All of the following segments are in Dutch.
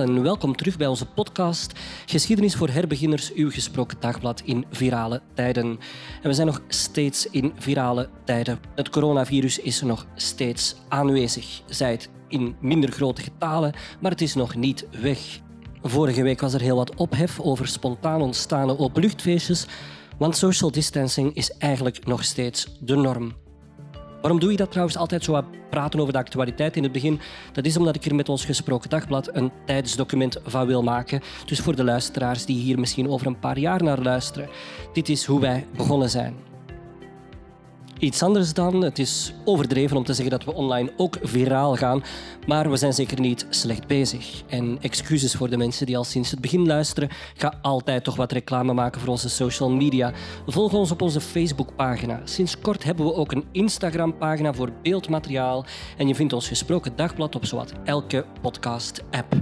En welkom terug bij onze podcast Geschiedenis voor herbeginners, uw gesproken dagblad in virale tijden. En we zijn nog steeds in virale tijden. Het coronavirus is nog steeds aanwezig, zij het in minder grote getalen, maar het is nog niet weg. Vorige week was er heel wat ophef over spontaan ontstaande openluchtfeestjes, want social distancing is eigenlijk nog steeds de norm. Waarom doe je dat trouwens altijd zo praten over de actualiteit in het begin? Dat is omdat ik er met ons gesproken dagblad een tijdsdocument van wil maken. Dus voor de luisteraars die hier misschien over een paar jaar naar luisteren. Dit is hoe wij begonnen zijn iets anders dan. Het is overdreven om te zeggen dat we online ook viraal gaan, maar we zijn zeker niet slecht bezig. En excuses voor de mensen die al sinds het begin luisteren. Ga altijd toch wat reclame maken voor onze social media. Volg ons op onze Facebookpagina. Sinds kort hebben we ook een Instagram-pagina voor beeldmateriaal. En je vindt ons gesproken dagblad op zowat elke podcast-app.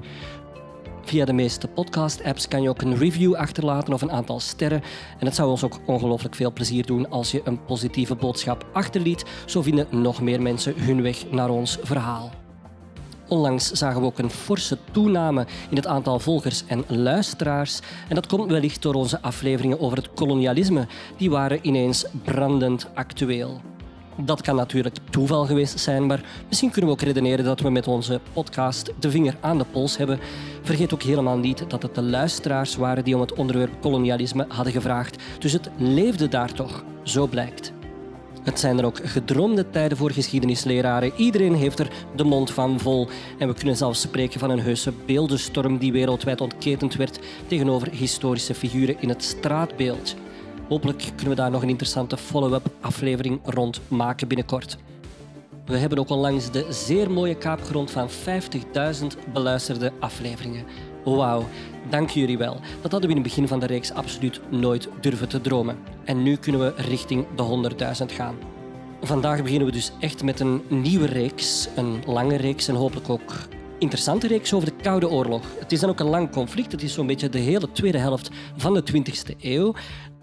Via de meeste podcast-apps kan je ook een review achterlaten of een aantal sterren. En het zou ons ook ongelooflijk veel plezier doen als je een positieve boodschap achterliet. Zo vinden nog meer mensen hun weg naar ons verhaal. Onlangs zagen we ook een forse toename in het aantal volgers en luisteraars. En dat komt wellicht door onze afleveringen over het kolonialisme. Die waren ineens brandend actueel. Dat kan natuurlijk toeval geweest zijn, maar misschien kunnen we ook redeneren dat we met onze podcast de vinger aan de pols hebben. Vergeet ook helemaal niet dat het de luisteraars waren die om het onderwerp kolonialisme hadden gevraagd. Dus het leefde daar toch, zo blijkt. Het zijn er ook gedroomde tijden voor geschiedenisleraren. Iedereen heeft er de mond van vol. En we kunnen zelfs spreken van een heuse beeldenstorm die wereldwijd ontketend werd tegenover historische figuren in het straatbeeld. Hopelijk kunnen we daar nog een interessante follow-up aflevering rond maken binnenkort. We hebben ook onlangs de zeer mooie kaapgrond van 50.000 beluisterde afleveringen. Wauw, dank jullie wel. Dat hadden we in het begin van de reeks absoluut nooit durven te dromen. En nu kunnen we richting de 100.000 gaan. Vandaag beginnen we dus echt met een nieuwe reeks, een lange reeks en hopelijk ook interessante reeks over de Koude Oorlog. Het is dan ook een lang conflict. Het is zo'n beetje de hele tweede helft van de 20e eeuw.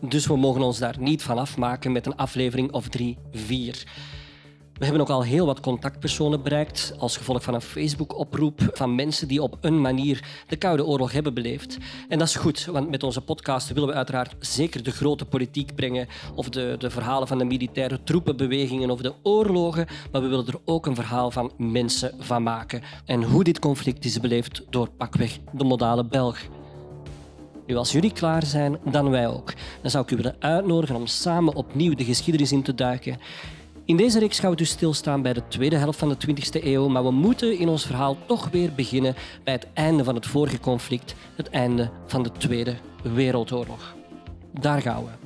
Dus we mogen ons daar niet van afmaken met een aflevering of drie, vier. We hebben ook al heel wat contactpersonen bereikt als gevolg van een Facebook-oproep van mensen die op een manier de Koude Oorlog hebben beleefd. En dat is goed, want met onze podcast willen we uiteraard zeker de grote politiek brengen of de, de verhalen van de militaire troepenbewegingen of de oorlogen, maar we willen er ook een verhaal van mensen van maken. En hoe dit conflict is beleefd door pakweg de modale Belg. Nu, als jullie klaar zijn, dan wij ook. Dan zou ik u willen uitnodigen om samen opnieuw de geschiedenis in te duiken. In deze reeks gaan we dus stilstaan bij de tweede helft van de 20e eeuw, maar we moeten in ons verhaal toch weer beginnen bij het einde van het vorige conflict, het einde van de Tweede Wereldoorlog. Daar gaan we.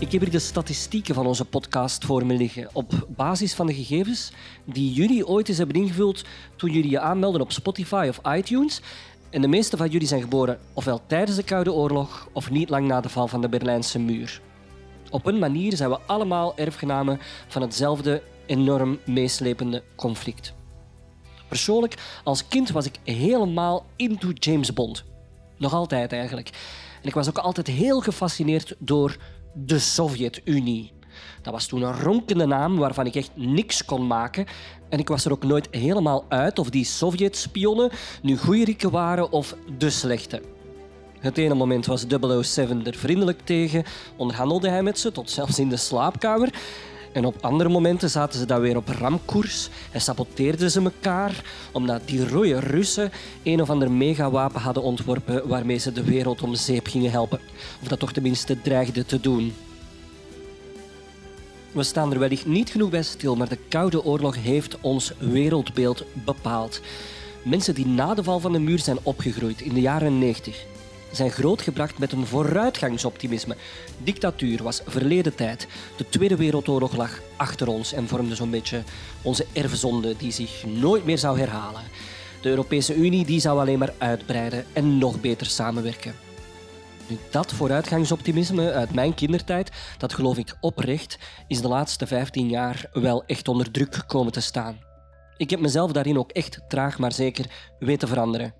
Ik heb hier de statistieken van onze podcast voor me liggen. Op basis van de gegevens die jullie ooit eens hebben ingevuld toen jullie je aanmelden op Spotify of iTunes. En de meeste van jullie zijn geboren ofwel tijdens de Koude Oorlog of niet lang na de val van de Berlijnse muur. Op een manier zijn we allemaal erfgenamen van hetzelfde enorm meeslepende conflict. Persoonlijk, als kind was ik helemaal into James Bond. Nog altijd eigenlijk. En ik was ook altijd heel gefascineerd door de Sovjet-Unie. Dat was toen een ronkende naam waarvan ik echt niks kon maken. En ik was er ook nooit helemaal uit of die Sovjet-spionnen nu goeierikken waren of de slechte. Het ene moment was 007 er vriendelijk tegen, onderhandelde hij met ze tot zelfs in de slaapkamer. En op andere momenten zaten ze dan weer op ramkoers en saboteerden ze elkaar omdat die rode Russen een of ander megawapen hadden ontworpen waarmee ze de wereld om zeep gingen helpen. Of dat toch tenminste dreigden te doen. We staan er wellicht niet genoeg bij stil, maar de Koude Oorlog heeft ons wereldbeeld bepaald. Mensen die na de val van de muur zijn opgegroeid in de jaren 90 zijn grootgebracht met een vooruitgangsoptimisme. Dictatuur was verleden tijd. De Tweede Wereldoorlog lag achter ons en vormde zo'n beetje onze erfzonde die zich nooit meer zou herhalen. De Europese Unie die zou alleen maar uitbreiden en nog beter samenwerken. Nu, dat vooruitgangsoptimisme uit mijn kindertijd, dat geloof ik oprecht, is de laatste 15 jaar wel echt onder druk komen te staan. Ik heb mezelf daarin ook echt traag maar zeker weten veranderen.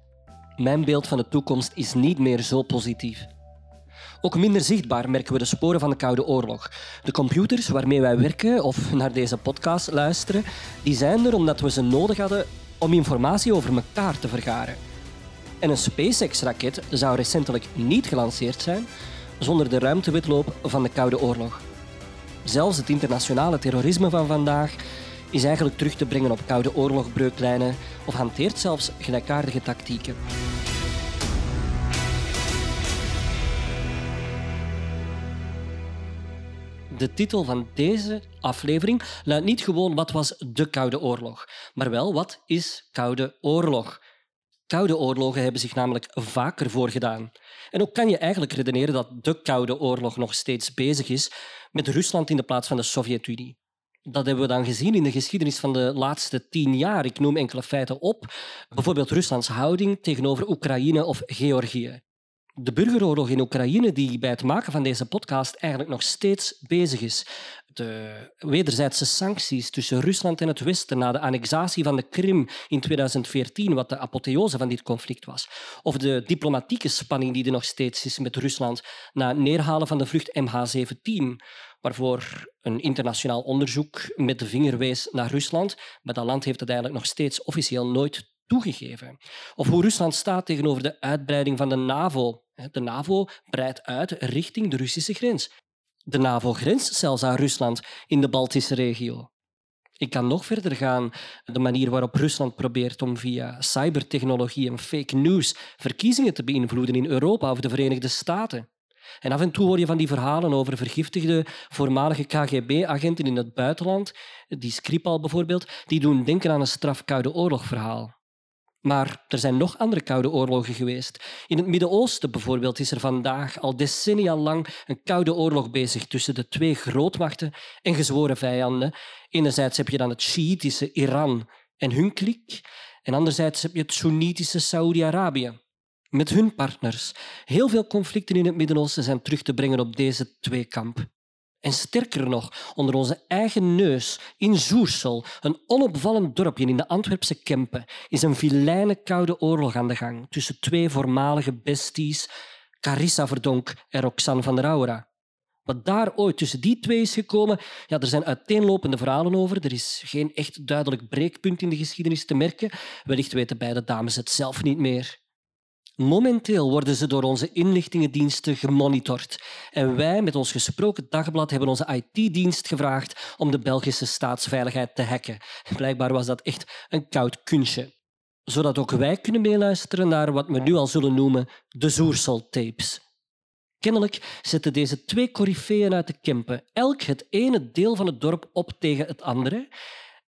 Mijn beeld van de toekomst is niet meer zo positief. Ook minder zichtbaar merken we de sporen van de Koude Oorlog. De computers waarmee wij werken of naar deze podcast luisteren, die zijn er omdat we ze nodig hadden om informatie over elkaar te vergaren. En een SpaceX-raket zou recentelijk niet gelanceerd zijn zonder de ruimtewetloop van de Koude Oorlog. Zelfs het internationale terrorisme van vandaag is eigenlijk terug te brengen op Koude Oorlogbreuklijnen of hanteert zelfs gelijkaardige tactieken. De titel van deze aflevering luidt niet gewoon wat was de Koude Oorlog, maar wel wat is Koude Oorlog. Koude oorlogen hebben zich namelijk vaker voorgedaan. En ook kan je eigenlijk redeneren dat de Koude Oorlog nog steeds bezig is met Rusland in de plaats van de Sovjet-Unie. Dat hebben we dan gezien in de geschiedenis van de laatste tien jaar. Ik noem enkele feiten op. Bijvoorbeeld Ruslands houding tegenover Oekraïne of Georgië de burgeroorlog in Oekraïne, die bij het maken van deze podcast eigenlijk nog steeds bezig is. De wederzijdse sancties tussen Rusland en het Westen na de annexatie van de Krim in 2014, wat de apotheose van dit conflict was. Of de diplomatieke spanning die er nog steeds is met Rusland na het neerhalen van de vlucht MH17, waarvoor een internationaal onderzoek met de vinger wees naar Rusland. Maar dat land heeft het eigenlijk nog steeds officieel nooit toegegeven. Of hoe Rusland staat tegenover de uitbreiding van de NAVO. De NAVO breidt uit richting de Russische grens. De NAVO grenst zelfs aan Rusland in de Baltische regio. Ik kan nog verder gaan. De manier waarop Rusland probeert om via cybertechnologie en fake news verkiezingen te beïnvloeden in Europa of de Verenigde Staten. En af en toe hoor je van die verhalen over vergiftigde voormalige KGB-agenten in het buitenland, die Skripal bijvoorbeeld, die doen denken aan een strafkoude oorlogverhaal. Maar er zijn nog andere koude oorlogen geweest. In het Midden-Oosten bijvoorbeeld is er vandaag al decennia lang een koude oorlog bezig tussen de twee grootmachten en gezworen vijanden. Enerzijds heb je dan het Shiïtische Iran en hun kliek, en anderzijds heb je het Soenitische Saoedi-Arabië met hun partners. Heel veel conflicten in het Midden-Oosten zijn terug te brengen op deze twee kampen. En sterker nog, onder onze eigen neus, in Zoersel, een onopvallend dorpje in de Antwerpse Kempen, is een vilijne koude oorlog aan de gang tussen twee voormalige besties, Carissa Verdonk en Roxanne van der Aura. Wat daar ooit tussen die twee is gekomen, ja, er zijn uiteenlopende verhalen over. Er is geen echt duidelijk breekpunt in de geschiedenis te merken. Wellicht weten beide dames het zelf niet meer. Momenteel worden ze door onze inlichtingendiensten gemonitord. En wij met ons gesproken dagblad hebben onze IT-dienst gevraagd om de Belgische staatsveiligheid te hacken. Blijkbaar was dat echt een koud kunstje. Zodat ook wij kunnen meeluisteren naar wat we nu al zullen noemen de Zoersel-tapes. Kennelijk zetten deze twee coryfeeën uit de Kempen elk het ene deel van het dorp op tegen het andere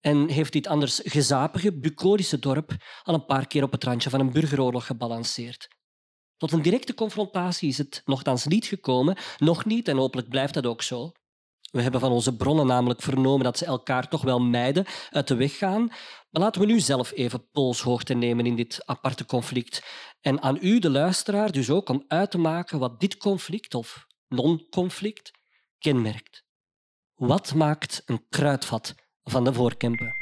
en heeft dit anders gezapige, bucolische dorp al een paar keer op het randje van een burgeroorlog gebalanceerd. Tot een directe confrontatie is het nogthans niet gekomen, nog niet en hopelijk blijft dat ook zo. We hebben van onze bronnen namelijk vernomen dat ze elkaar toch wel mijden, uit de weg gaan. Maar laten we nu zelf even polshoogte nemen in dit aparte conflict. En aan u, de luisteraar, dus ook om uit te maken wat dit conflict of non-conflict kenmerkt. Wat maakt een kruidvat van de voorkempen.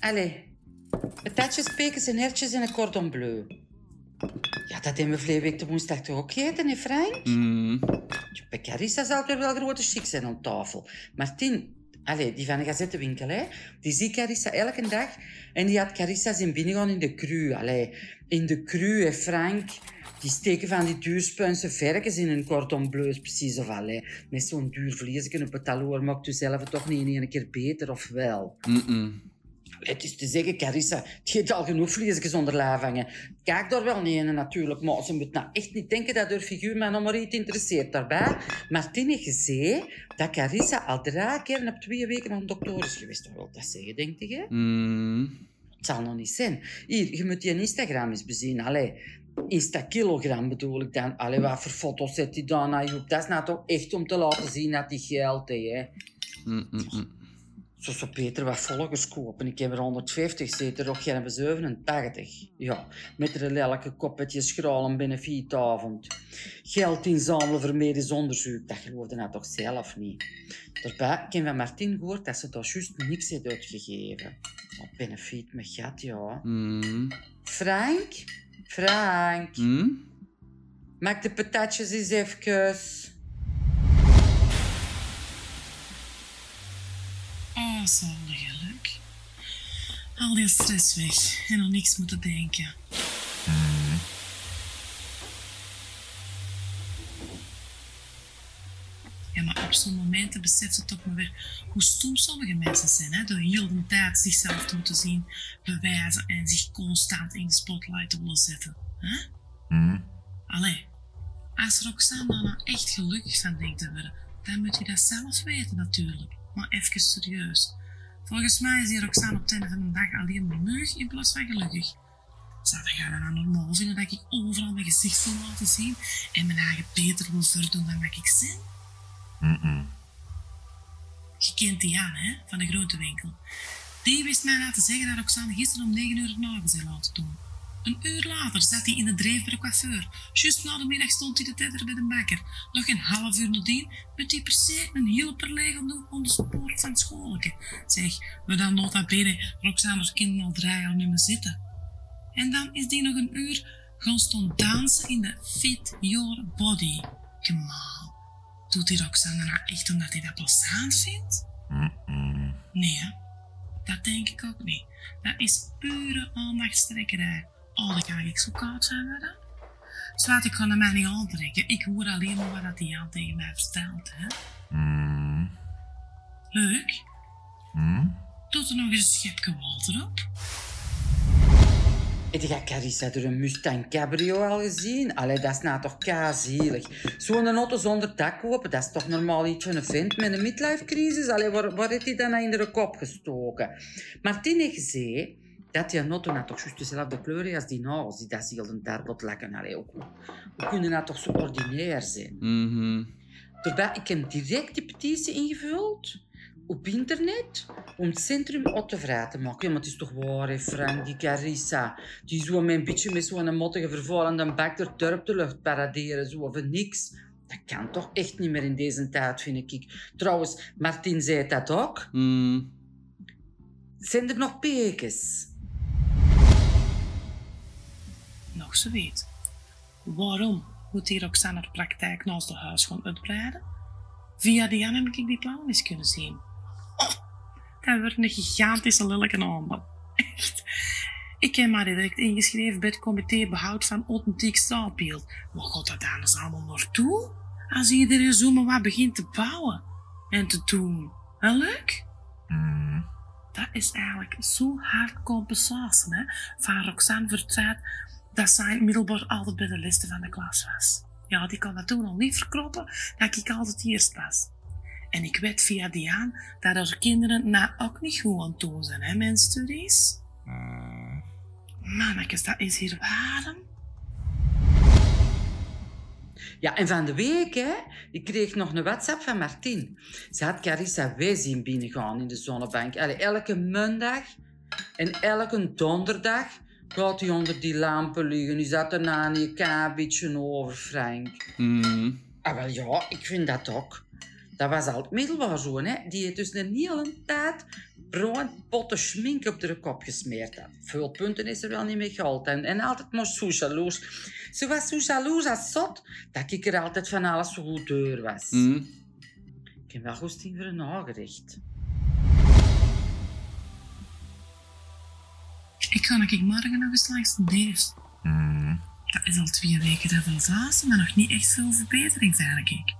Allee, patatjes, pekens en hertjes en een cordon bleu. Ja, dat hebben we vorige week de woensdag toch ook gegeten, hè Frank? Mm. Bij Carissa zou er wel grote chic zijn aan tafel. Martin, Allee, die van de gazettenwinkel, hè. Die zie Carissa elke dag. En die had Carissa zijn binnengaan in de cru. Allee, in de cru, hè, Frank. Die steken van die duurspunse verkens in een cordon bleu, precies of allee. Met zo'n duur vleesje op het taloor maakt u zelf toch niet in een keer beter, of wel? Mm -mm. Het is te zeggen, Carissa, die heeft al genoeg vleesjes onder hangen. Kijk daar wel niet in, natuurlijk, maar ze moet nou echt niet denken dat haar figuur mij nog maar iets interesseert daarbij. Martine gezien dat Carissa al drie keer op twee weken aan de dokter is geweest. Wat wil dat zeggen, denk je? Mm. Het zal nog niet zijn. Hier, je moet je Instagram eens bezien. Allee, Insta-kilogram bedoel ik dan. Allee, wat voor foto's zet hij dan naar Joep? Dat is nou toch echt om te laten zien dat hij geld heeft, hè. Mm, mm, mm. Zo zou Peter wat volgers kopen. Ik heb er 150, zit er ook geen 87. Ja, met er lelijke koppetje schralen binnen fietavond. Geld inzamelen voor medisch onderzoek, dat geloofde hij toch zelf niet. Daarbij, ik heb van Martin gehoord dat ze toch juist niks heeft uitgegeven. Op benefiet met gat, ja. Frank? Frank? Mm? Maak de patatjes eens even. Oh, zalig geluk. Al die stress weg en aan niks moeten denken. Ja, maar op zo'n momenten beseft ze toch maar weer hoe stom sommige mensen zijn. Hè? Door heel de tijd zichzelf te moeten zien, bewijzen en zich constant in de spotlight te willen zetten. Hè? Mm. Allee, als Roxanne nou echt gelukkig van denkt te worden, dan moet je dat zelf weten natuurlijk. Maar even serieus. Volgens mij is die Roxanne op het einde van de dag alleen maar leuk in plaats van gelukkig. Zou jij dan nou normaal vinden dat ik overal mijn gezicht wil laten zien en mijn eigen beter wil verdoen dan wat ik ben? Je kent die aan, hè, van de groentewinkel. Die wist mij laten zeggen dat Roxanne gisteren om 9 uur het nagels had laten doen. Een uur later zat hij in de dreef bij de coiffeur. Juist na de middag stond hij te tetteren bij de bakker. Nog een half uur nadien moet hij per se een hielper leeg om de spoort van schoolke. Zeg, we dan nota bene Roxanne's kinderen al drie jaar niet meer zitten. En dan is die nog een uur gaan staan dansen in de Fit Your Body. Gemaal. Doet die Roxanne nou echt omdat hij dat plezant vindt? Nee, hè? dat denk ik ook niet. Dat is pure aandachtstrekkerij. Oh, dan kan ik zo koud zijn met dat. Zwaar, ik kan hem mij niet aantrekken. Ik hoor alleen maar wat dat hij aan tegen mij vertelt. Hè? Mm. Leuk. Mm. Doet er nog eens een schepje water op. Heb jij Carissa door een Mustang Cabrio al gezien? Allee, dat is nou toch kazielig. Zo'n auto zonder dak kopen, dat is toch normaal iets van een vent met een midlife-crisis? Allee, waar, waar heeft hij dan nou in de kop gestoken? Martin heeft gezegd dat die auto nou toch juist dezelfde kleur als die nagels, die dat heel lekken. Allee, ook, hoe kunnen dat toch zo ordinair zijn? Mhm. Daarbij, ik heb direct die petitie ingevuld op internet om het centrum op te vrij te maken. Ja, maar het is toch waar, hè, Frank, die Carissa. Die zo met een beetje met zo'n mottige vervuilende bak door turp de lucht paraderen, zo of niks. Dat kan toch echt niet meer in deze tijd, vind ik. Trouwens, Martin zei dat ook. Mm. Zijn er nog pekens? Nog zo weet. Waarom moet die Roxanne haar praktijk naast de huis gaan uitbreiden? Via die Jan heb ik die plannen eens kunnen zien. Dat wordt een gigantische lelijke aanbod. Echt. Ik heb maar direct ingeschreven bij het comité behoud van authentiek straatbeeld. Waar gaat dat anders allemaal naartoe? Als iedereen zo maar wat begint te bouwen en te doen. Wel leuk? Mm. dat is eigenlijk zo hard compensatie hè, van Roxanne Vertraat dat zij middelbaar altijd bij de listen van de klas was. Ja, die kan dat toen al niet verkroppen dat ik altijd eerst was. En ik weet via Diaan dat haar kinderen nou ook niet goed aan doen zijn, hè, mijn studies. Mm. Mannetjes, dat is hier warm. Ja, en van de week, hè, ik kreeg nog een WhatsApp van Martin. Ze had Carissa wij zien binnengaan in de zonnebank. Allee, elke maandag en elke donderdag gaat hij onder die lampen liggen. Die zat erna een een beetje over, Frank. Mm. Ah, wel ja, ik vind dat ook. Dat was al het middelbaar zo, hè. Die heeft dus een hele tijd bruin potten schmink op de kop gesmeerd had. Veel punten is er wel niet meer gehaald. En, en altijd maar zo jaloers. Ze was zo jaloers als zot, dat ik er altijd van alles zo goed deur was. Mm. Ik heb wel goesting voor een nagerecht. Ik ga ik morgen nog eens langs de neef. Mm. Dat is al twee weken dat we zaten, maar nog niet echt veel verbetering, zeg ik.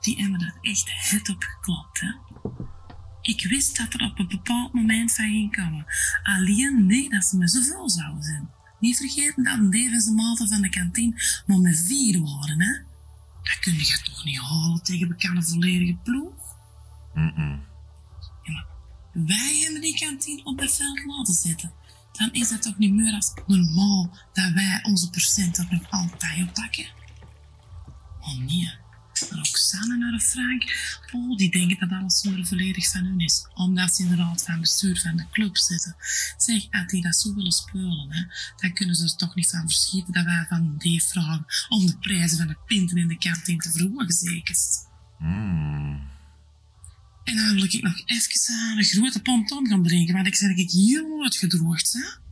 Die hebben er echt het op geklopt, hè. Ik wist dat er op een bepaald moment van ging komen. Alleen niet dat ze met zoveel zouden zijn. Niet vergeten dat een Davis maten van de kantine maar met vier waren, hè. Dat kun je toch niet halen tegen bekende volledige ploeg? Mm-mm. Wij hebben die kantine op het veld laten zitten. Dan is dat toch niet meer als normaal dat wij onze procenten nog altijd oppakken? Oh nee, Roxanne Roxanne en haar Frank, oh, die denken dat alles zo volledig van hun is. Omdat ze in de raad van bestuur van de club zitten. Zeg, als die dat zo willen speulen, hè, dan kunnen ze er toch niet van verschieten dat wij van die vragen om de prijzen van de pinten in de kantine te verhogen, zeker. Mm. En dan wil ik nog even aan een grote ponton gaan drinken, want ik zeg ik heel uitgedroogd, hè.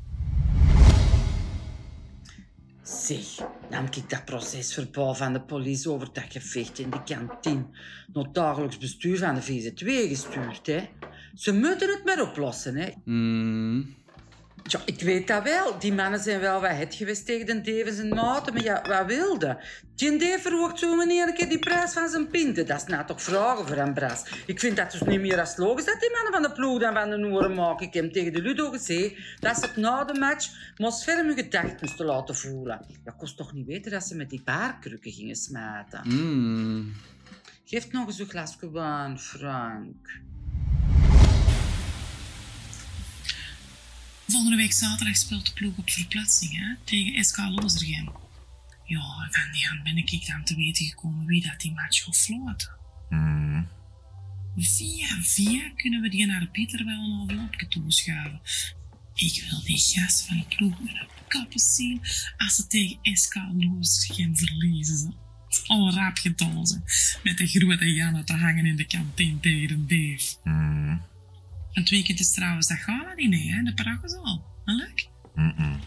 Zeg, nam ik dat procesverbaal van de politie over dat gevecht in de kantine naar bestuur van de VZ2 gestuurd, hè. Ze moeten het maar oplossen, hè. Mm. Ja, ik weet dat wel. Die mannen zijn wel wat het geweest tegen de Devens en Maarten, maar ja, wat wilde? Die Dave verwacht zo meneer een keer die prijs van zijn pinten. Dat is nou toch vragen voor een bras. Ik vind dat dus niet meer als logisch dat die mannen van de ploeg dan van de Noeren maken. Ik heb tegen de Ludo gezegd dat ze het na de match moest ferm hun gedacht moesten laten voelen. Ja, kost toch niet weten dat ze met die paarkrukken gingen smijten. Mm. Geef nog eens een glasje wijn, Frank. Volgende week zaterdag speelt de ploeg op verplaatsing hè, tegen SK Lozergem. Ja, van die hand ben ik dan te weten gekomen wie dat die match gaat floten. Mm. Via via kunnen we die naar Pieter wel een envelopje toeschuiven. Ik wil die gast van de ploeg met een kappen zien als ze tegen SK Lozergem verliezen. Ze. Al rap gedozen, met de grote Janne te hangen in de kantine tegen de Dave. Mm. En het weekend is trouwens dat gala-diner hè, in de Paragozal. Leuk? Mm-mm.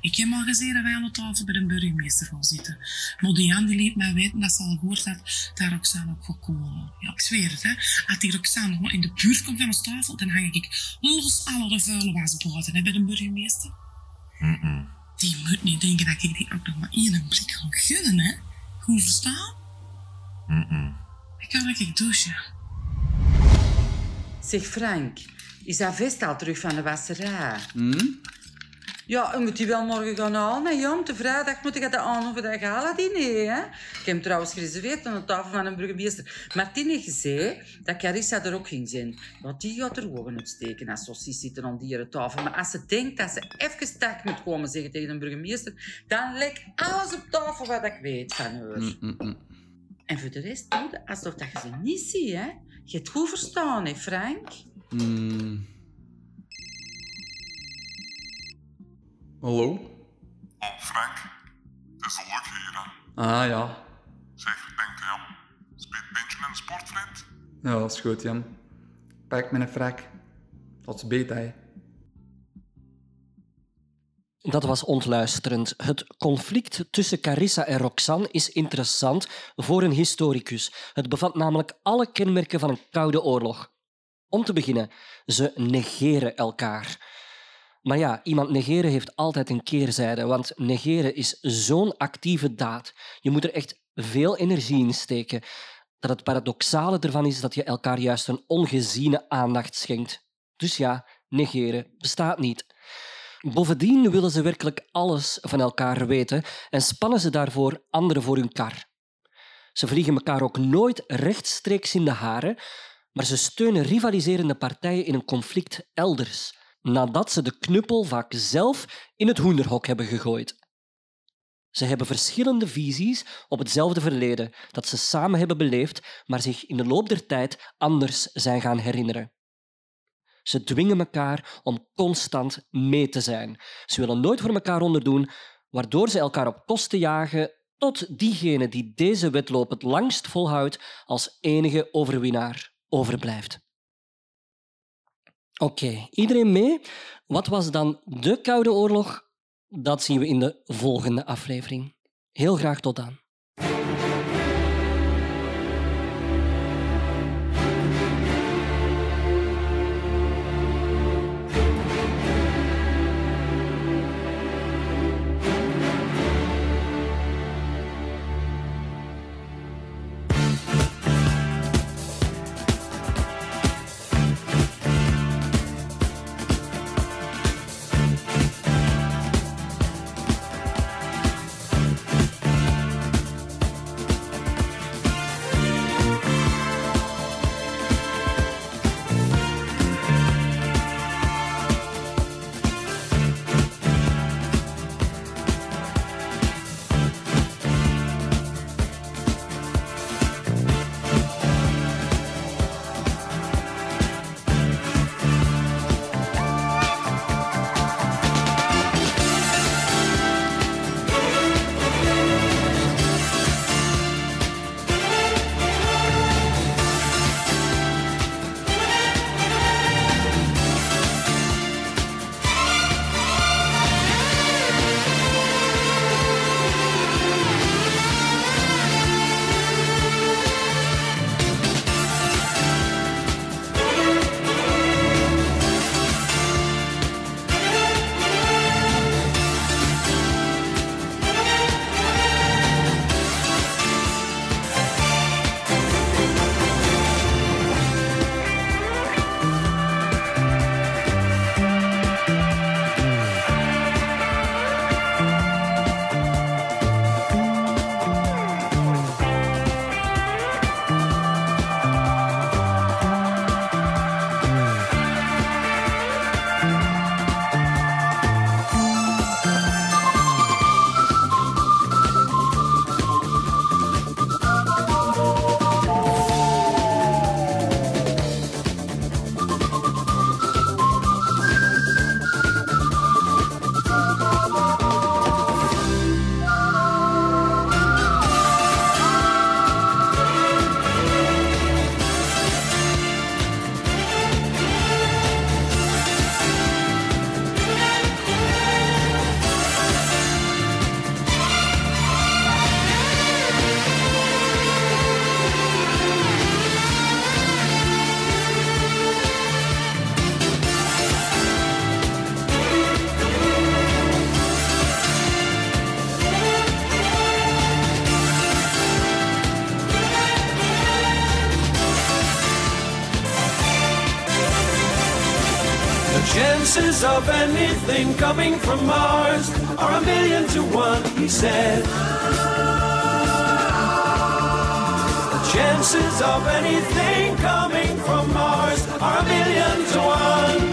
Ik heb al gezien dat wij aan de tafel bij de burgemeester gaan zitten. Maar die Jan die liet mij weten dat ze al gehoord had dat Roxanne ook gaat komen. Ja, ik zweer het, hè. Als die Roxanne gewoon in de buurt komt van ons tafel, dan hang ik los alle de vuile was buiten hè, bij de burgemeester. Mm-mm. Die moet niet denken dat ik die ook nog maar één blik ga gunnen, hè. Goed verstaan? Mm-mm. Ik kan ik douchen. Zeg Frank, is dat vest al terug van de wasserij? Mm? Ja, je moet die wel morgen gaan halen. hè, Jan. De vrijdag moet ik dat aan over dat gala-diner. Hè? Ik heb hem trouwens gereserveerd aan de tafel van een burgemeester. Martin heeft gezegd dat Carissa er ook ging zijn. Want die gaat er ogen uitsteken als saucies zitten aan die tafel. Maar als ze denkt dat ze even tak moet komen zeggen tegen een burgemeester, dan lekt alles op tafel wat ik weet van haar. Mm, mm, mm. En voor de rest doe je alsof dat je ze niet ziet. Hè? Je hebt goed verstaan, hè, Frank? Mm. Hallo? Oh, Frank. Het is leuk hier, hè. Ah ja. Zeg, denkt Jan. Speelt Pintje een sportvriend? Ja, dat is goed, Jan. Pak me een frak. Dat is beter, hè. Dat was ontluisterend. Het conflict tussen Carissa en Roxanne is interessant voor een historicus. Het bevat namelijk alle kenmerken van een koude oorlog. Om te beginnen, ze negeren elkaar. Maar ja, iemand negeren heeft altijd een keerzijde, want negeren is zo'n actieve daad. Je moet er echt veel energie in steken. Dat het paradoxale ervan is dat je elkaar juist een ongeziene aandacht schenkt. Dus ja, negeren bestaat niet. Bovendien willen ze werkelijk alles van elkaar weten en spannen ze daarvoor anderen voor hun kar. Ze vliegen elkaar ook nooit rechtstreeks in de haren, maar ze steunen rivaliserende partijen in een conflict elders, nadat ze de knuppel vaak zelf in het hoenderhok hebben gegooid. Ze hebben verschillende visies op hetzelfde verleden dat ze samen hebben beleefd, maar zich in de loop der tijd anders zijn gaan herinneren. Ze dwingen elkaar om constant mee te zijn. Ze willen nooit voor elkaar onderdoen, waardoor ze elkaar op kosten jagen tot diegene die deze wedloop het langst volhoudt als enige overwinnaar overblijft. Oké, iedereen mee? Wat was dan de Koude Oorlog? Dat zien we in de volgende aflevering. Heel graag tot dan. Anything coming from Mars are a million to one, he said. The chances of anything coming from Mars are a million to one,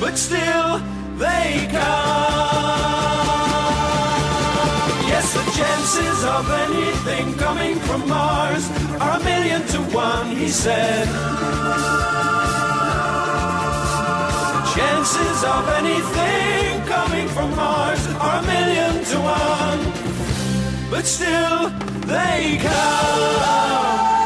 but still they come. Yes, the chances of anything coming from Mars are a million to one, he said. Chances of anything coming from Mars are a million to one, but still they come.